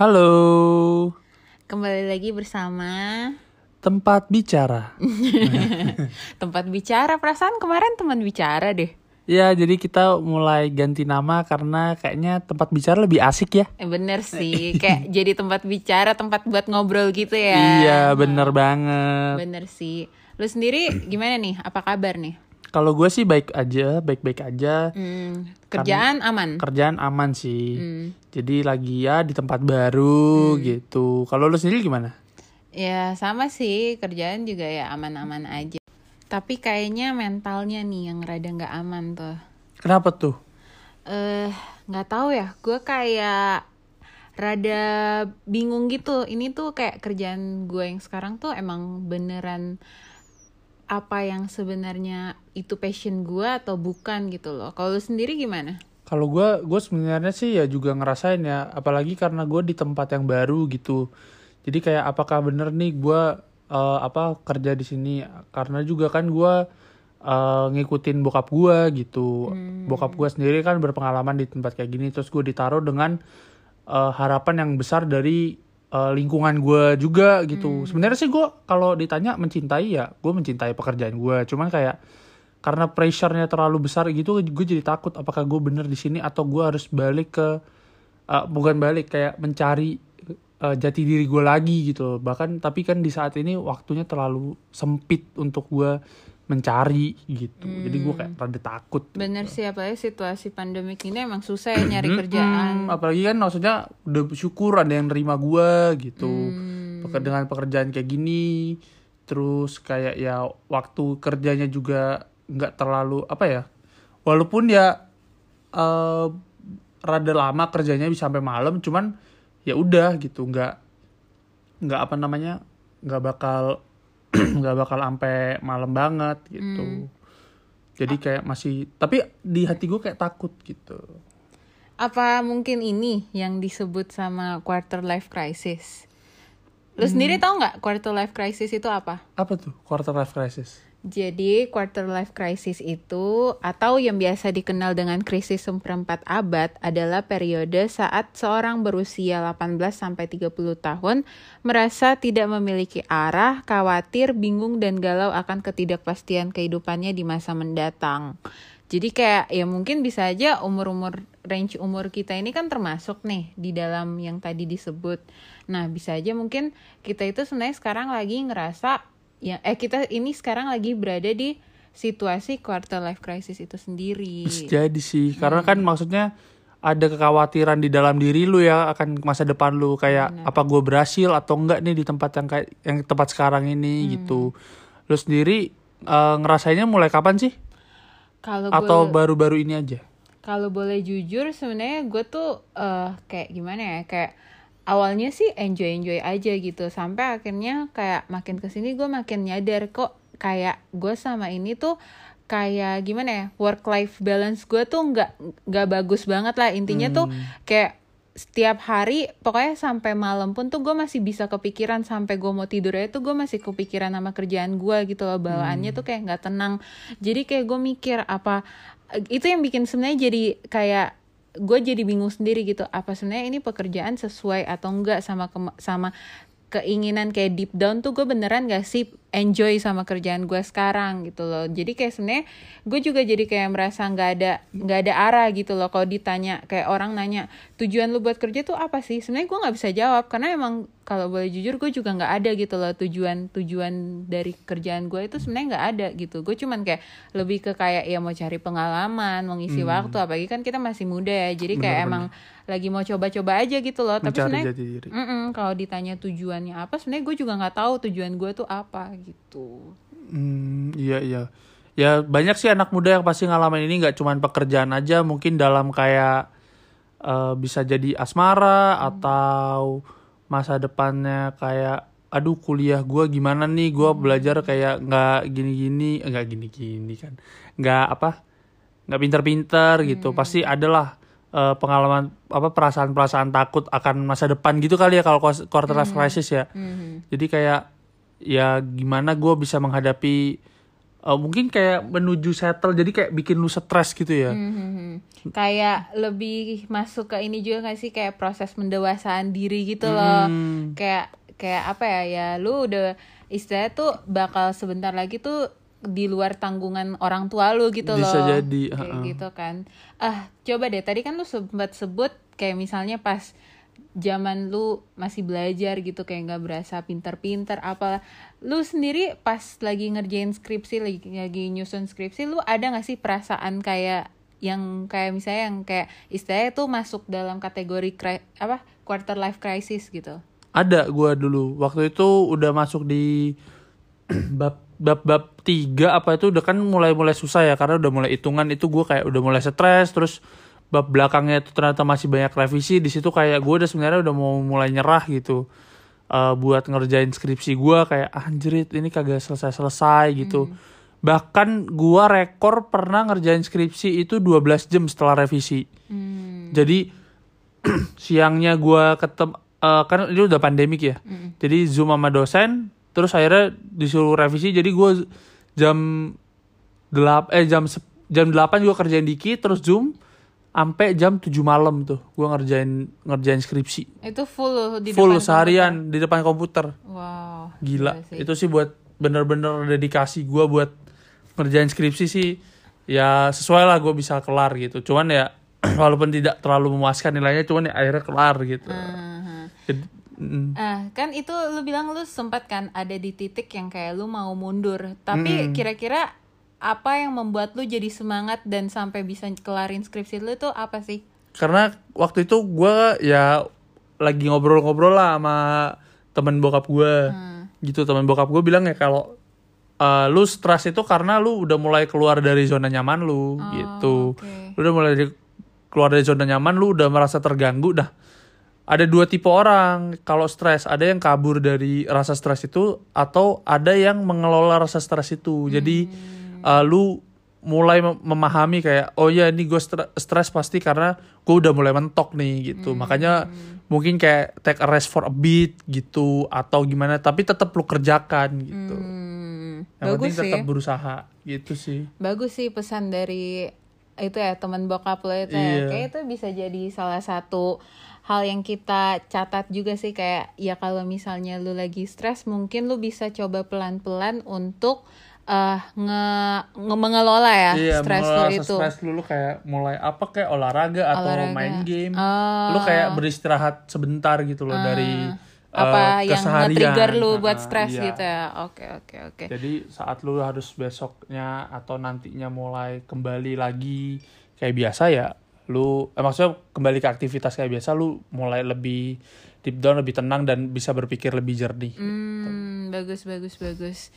Halo, Kembali lagi bersama tempat bicara. tempat bicara. Perasaan kemarin teman bicara deh. Ya, jadi kita mulai ganti nama karena kayaknya tempat bicara lebih asik ya. Eh, bener sih, kayak jadi tempat bicara, tempat buat ngobrol gitu ya. Iya, bener banget. Bener sih. Lu sendiri gimana nih? Apa kabar nih? Kalau gue sih baik aja, baik-baik aja. Hmm, kerjaan aman. Kerjaan aman sih. Hmm. Jadi lagi ya di tempat baru gitu. Kalau lu sendiri gimana? Ya sama sih, kerjaan juga ya aman-aman aja. Tapi kayaknya mentalnya nih yang rada nggak aman tuh. Kenapa tuh? eh nggak tahu ya gue kayak rada bingung gitu ini tuh kayak kerjaan gue yang sekarang tuh emang beneran apa yang sebenarnya itu passion gue atau bukan gitu loh kalau lu sendiri gimana Kalau gue, gue sebenarnya sih ya juga ngerasain ya, apalagi karena gue di tempat yang baru gitu. Jadi kayak apakah bener nih gue eh, apa kerja di sini? Karena juga kan gue eh, ngikutin bokap gue gitu. Bokap gue sendiri kan berpengalaman di tempat kayak gini, terus gue ditaruh dengan eh, harapan yang besar dari eh, lingkungan gue juga gitu. Sebenarnya sih gue kalau ditanya mencintai ya, gue mencintai pekerjaan gue. Cuman kayak karena pressure-nya terlalu besar gitu gue jadi takut apakah gue bener di sini atau gue harus balik ke uh, bukan balik kayak mencari uh, jati diri gue lagi gitu bahkan tapi kan di saat ini waktunya terlalu sempit untuk gue mencari gitu. Jadi gue kayak rada takut. Bener sih apalagi situasi pandemik ini emang susah ya nyari kerjaan. Hmm, apalagi kan maksudnya udah bersyukur ada yang nerima gue gitu. Hmm. Dengan pekerjaan kayak gini terus kayak ya waktu kerjanya juga nggak terlalu apa ya walaupun ya eh rada lama kerjanya bisa sampai malam cuman ya udah gitu nggak nggak apa namanya nggak bakal nggak bakal sampai malam banget gitu. Hmm. jadi kayak masih tapi di hati gue kayak takut gitu. Apa mungkin ini yang disebut sama quarter life crisis? Lu sendiri tahu nggak quarter life crisis itu apa? Apa tuh quarter life crisis Jadi quarter life crisis itu atau yang biasa dikenal dengan krisis seperempat abad adalah periode saat seorang berusia 18 sampai 30 tahun merasa tidak memiliki arah, khawatir, bingung dan galau akan ketidakpastian kehidupannya di masa mendatang. Jadi kayak ya mungkin bisa aja umur-umur range umur kita ini kan termasuk nih di dalam yang tadi disebut. Nah, bisa aja mungkin kita itu sebenarnya sekarang lagi ngerasa ya eh kita ini sekarang lagi berada di situasi quarter life crisis itu sendiri. Jadi sih karena kan maksudnya ada kekhawatiran di dalam diri lu ya akan masa depan lu. Kayak apa gue berhasil atau enggak nih di tempat yang kayak yang tempat sekarang ini gitu. Lu sendiri eh, ngerasainnya mulai kapan sih? Kalau atau baru-baru ini aja? Kalau boleh jujur sebenarnya gue tuh eh kayak gimana ya kayak awalnya sih enjoy enjoy aja gitu. Sampai akhirnya kayak makin ke sini gue makin nyadar kok kayak gue sama ini tuh kayak gimana ya work life balance gue tuh nggak nggak bagus banget lah. Intinya tuh kayak setiap hari pokoknya sampai malam pun tuh gue masih bisa kepikiran. Sampai gue mau tidur aja tuh gue masih kepikiran sama kerjaan gue gitu loh. Bawaannya tuh kayak nggak tenang. Jadi kayak gue mikir apa itu yang bikin sebenarnya jadi kayak gue jadi bingung sendiri gitu apa sebenarnya ini pekerjaan sesuai atau enggak sama sama keinginan kayak deep down tuh gue beneran gak sih enjoy sama kerjaan gue sekarang gitu loh. Jadi kayak sebenarnya gue juga jadi kayak merasa nggak ada nggak ada arah gitu loh. Kalau ditanya kayak orang nanya tujuan lu buat kerja tuh apa sih? Sebenarnya gue nggak bisa jawab karena emang kalau boleh jujur gue juga nggak ada gitu loh. Tujuan tujuan dari kerjaan gue itu sebenarnya nggak ada gitu. Gue cuman kayak lebih ke kayak ya mau cari pengalaman mau ngisi waktu apalagi kan kita masih muda ya. Jadi kayak emang lagi mau coba-coba aja gitu loh. Tapi sebenarnya diri. Mm-mm, kalau ditanya tujuannya apa, sebenarnya gue juga nggak tahu tujuan gue tuh apa gitu. Hmm, iya iya. Ya banyak sih anak muda yang pasti ngalamin ini nggak cuman pekerjaan aja, mungkin dalam kayak eh, bisa jadi asmara atau masa depannya kayak aduh kuliah gua gimana nih? Gua belajar kayak nggak gini-gini. Nggak gini-gini kan. Nggak apa nggak pinter-pinter gitu. Pasti adalah eh, pengalaman apa perasaan-perasaan takut akan masa depan gitu kali ya kalau quarter life crisis ya. Mhm. jadi kayak ya gimana gue bisa menghadapi eh, mungkin kayak menuju settle jadi kayak bikin lu stres gitu ya? Hmm, kayak lebih masuk ke ini juga gak sih? Kayak proses mendewasaan diri gitu loh. Hmm. kayak kayak apa ya? Ya lu udah istilahnya tuh bakal sebentar lagi tuh di luar tanggungan orang tua lu gitu Bisa loh. jadi, kayak ha-ha. gitu kan. Ah coba deh tadi kan lu sempat sebut kayak misalnya pas zaman lu masih belajar gitu kayak nggak berasa pinter-pinter apa. Lu sendiri pas lagi ngerjain skripsi lagi lagi nyusun skripsi lu ada nggak sih perasaan kayak yang kayak misalnya yang kayak istilahnya tuh masuk dalam kategori cri- apa quarter life crisis gitu? Ada gua dulu. Waktu itu udah masuk di bab bab bab tiga apa itu udah kan mulai mulai susah ya karena udah mulai hitungan itu gua kayak udah mulai stres terus bab belakangnya itu ternyata masih banyak revisi. Di situ kayak gua udah sebenarnya udah mau mulai nyerah gitu. Eh, buat ngerjain skripsi gua kayak anjrit ini kagak selesai selesai gitu bahkan gua rekor pernah ngerjain skripsi itu 12 jam setelah revisi. Hmm. jadi siangnya gua ketem eh, kan ini udah pandemik ya. Jadi Zoom sama dosen, terus akhirnya disuruh revisi. Jadi gua jam delap eh jam jam 8 gua kerjain dikit terus Zoom sampai jam 7 malam tuh gua ngerjain ngerjain skripsi. itu full di Full depan seharian di depan komputer. komputer. wow Gila. sih. Itu sih buat bener-bener dedikasi gua buat ngerjain skripsi sih ya sesuai lah gue bisa kelar gitu. Cuman ya walaupun tidak terlalu memuaskan nilainya cuman ya akhirnya kelar gitu. Aha. Jadi, mm, Ah, kan itu lu bilang lu sempat kan ada di titik yang kayak lu mau mundur. Tapi kira-kira apa yang membuat lu jadi semangat dan sampai bisa kelarin skripsi lu tuh apa sih? karena waktu itu gue ya lagi ngobrol-ngobrol lah sama temen bokap gue Hmm. gitu temen bokap gue bilang ya kalau eh, lu stres itu karena lu udah mulai keluar dari zona nyaman lu gitu oke. lu udah mulai dari- keluar dari zona nyaman lu udah merasa terganggu dah ada dua tipe orang kalau stres ada yang kabur dari rasa stres itu atau ada yang mengelola rasa stres itu jadi eh, lu mulai mem- memahami kayak oh ya ini gue stres pasti karena gue udah mulai mentok nih gitu makanya mungkin kayak take a rest for a bit gitu atau gimana tapi tetap lu kerjakan gitu Hmm, yang bagus penting sih. tetap berusaha gitu sih Bagus sih pesan dari itu ya teman bokap lo itu ya. Iya. Kayak itu bisa jadi salah satu hal yang kita catat juga sih kayak ya kalau misalnya lu lagi stres mungkin lu bisa coba pelan-pelan untuk eh nge, nge- mengelola ya Iya, stres itu. stres lu, lu kayak mulai apa kayak olahraga atau Olahraga. main game. Oh. Lu kayak beristirahat sebentar gitu loh dari apa eh, yang nge-trigger lu buat Ah, stres iya. gitu ya. Oke, oke, oke. Jadi saat lu harus besoknya atau nantinya mulai kembali lagi kayak biasa ya, lu eh, maksudnya kembali ke aktivitas kayak biasa lu mulai lebih deep down, lebih tenang dan bisa berpikir lebih jernih. Hmm, bagus bagus bagus.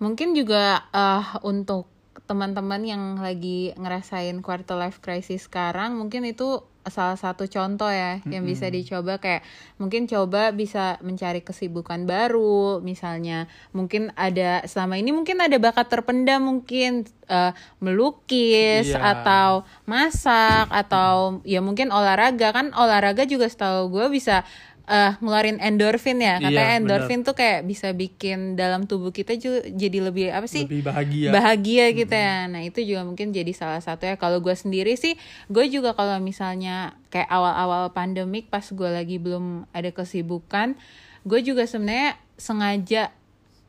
Mungkin juga eh untuk teman-teman yang lagi ngerasain quarter life crisis sekarang, mungkin itu salah satu contoh ya yang bisa dicoba. Kayak mungkin coba bisa mencari kesibukan baru. Misalnya mungkin ada selama ini mungkin ada bakat terpendam mungkin eh, melukis Iya. atau masak atau ya mungkin olahraga. Kan olahraga juga setahu gue bisa eh ngeluarin endorfin ya. Katanya Iya, endorfin tuh kayak bisa bikin dalam tubuh kita juga jadi lebih apa sih? Lebih bahagia. bahagia gitu ya. Nah itu juga mungkin jadi salah satu ya. Kalau gue sendiri sih gue juga kalau misalnya kayak awal-awal pandemik pas gue lagi belum ada kesibukan gue juga sebenarnya sengaja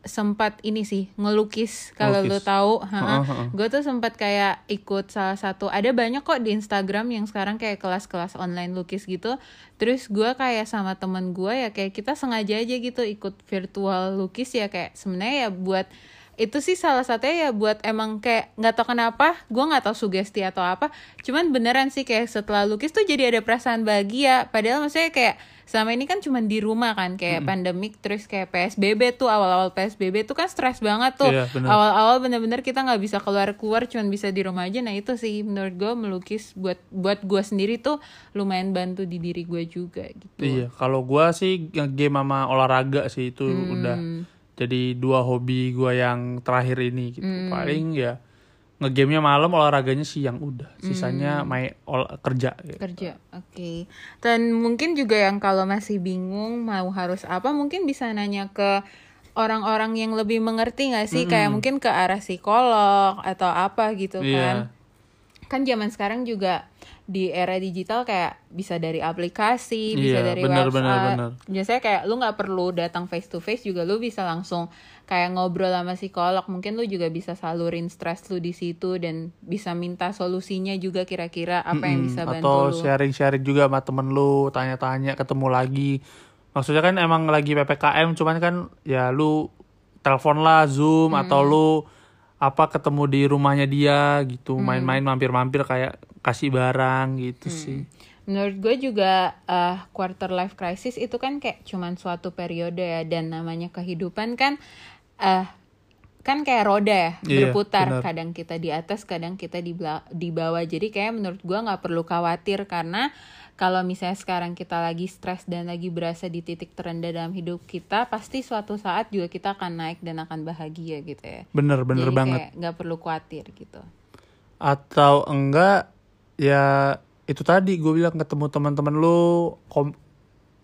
sempat ini sih ngelukis kalau lu Ngelukis. tahu. Gue tuh sempat kayak ikut salah satu ada banyak kok di Instagram yang sekarang kayak kelas-kelas online lukis gitu. Terus gue kayak sama temen gue ya kayak kita sengaja aja gitu ikut virtual lukis ya kayak sebenarnya ya buat itu sih salah satunya ya buat emang kayak nggak tahu kenapa gue nggak tahu sugesti atau apa. Cuman beneran sih kayak setelah lukis tuh jadi ada perasaan bahagia. Padahal maksudnya kayak selama ini kan cuma di rumah kan kayak pandemik terus kayak PSBB tuh awal-awal PSBB tuh kan stres banget tuh. Iya, bener. awal-awal bener-bener kita nggak bisa keluar-keluar cuman bisa di rumah aja. Nah itu sih menurut gue melukis buat buat gue sendiri tuh lumayan bantu di diri gue juga gitu. Iya, kalau gua sih game sama olahraga sih itu Hmm. udah jadi dua hobi gua yang terakhir ini gitu. Hmm. Paling ya ngegamenya malam, olahraganya siang udah. Hmm. Sisanya main ol- kerja. Gitu. kerja oke dan mungkin juga yang kalau masih bingung mau harus apa mungkin bisa nanya ke orang-orang yang lebih mengerti nggak sih Mm-mm. kayak mungkin ke arah psikolog atau apa gitu kan Iya. kan zaman sekarang juga di era digital kayak bisa dari aplikasi bisa Iya, dari benar, website. benar, benar. biasanya kayak lu nggak perlu datang face to face juga lu bisa langsung kayak ngobrol sama psikolog. Mungkin lu juga bisa salurin stres lu di situ dan bisa minta solusinya juga kira-kira apa yang Mm-mm. bisa bantu atau lu. sharing-sharing juga sama temen lu tanya-tanya ketemu lagi. Maksudnya kan emang lagi ppkm cuman kan ya lu telepon lah zoom atau lu apa ketemu di rumahnya dia gitu main-main mampir-mampir kayak kasih barang gitu sih. Menurut gue juga eh, quarter life crisis itu kan kayak cuman suatu periode ya dan namanya kehidupan kan eh kan kayak roda ya Iya, berputar. benar. kadang kita di atas kadang kita di di bawah. Jadi kayak menurut gue nggak perlu khawatir karena kalau misalnya sekarang kita lagi stres dan lagi berasa di titik terendah dalam hidup kita pasti suatu saat juga kita akan naik dan akan bahagia gitu ya. Bener bener jadi banget. nggak perlu khawatir gitu. Atau enggak ya itu tadi gue bilang ketemu teman-teman lu kom-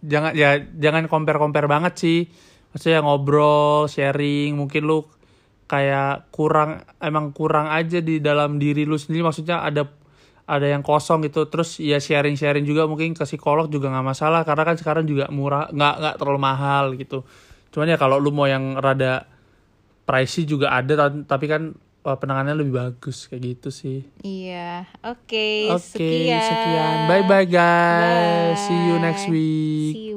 jangan ya jangan compare compare banget sih. Maksudnya ngobrol sharing mungkin lu kayak kurang emang kurang aja di dalam diri lu sendiri. Maksudnya ada ada yang kosong gitu. Terus ya sharing sharing juga mungkin ke psikolog juga nggak masalah. Karena kan sekarang juga murah nggak nggak terlalu mahal gitu. Cuman ya kalau lu mau yang rada pricey juga ada ta- tapi kan penanganannya lebih bagus kayak gitu sih iya oke Oke, sekian sekian. Bye bye guys. See you next Bye. week. See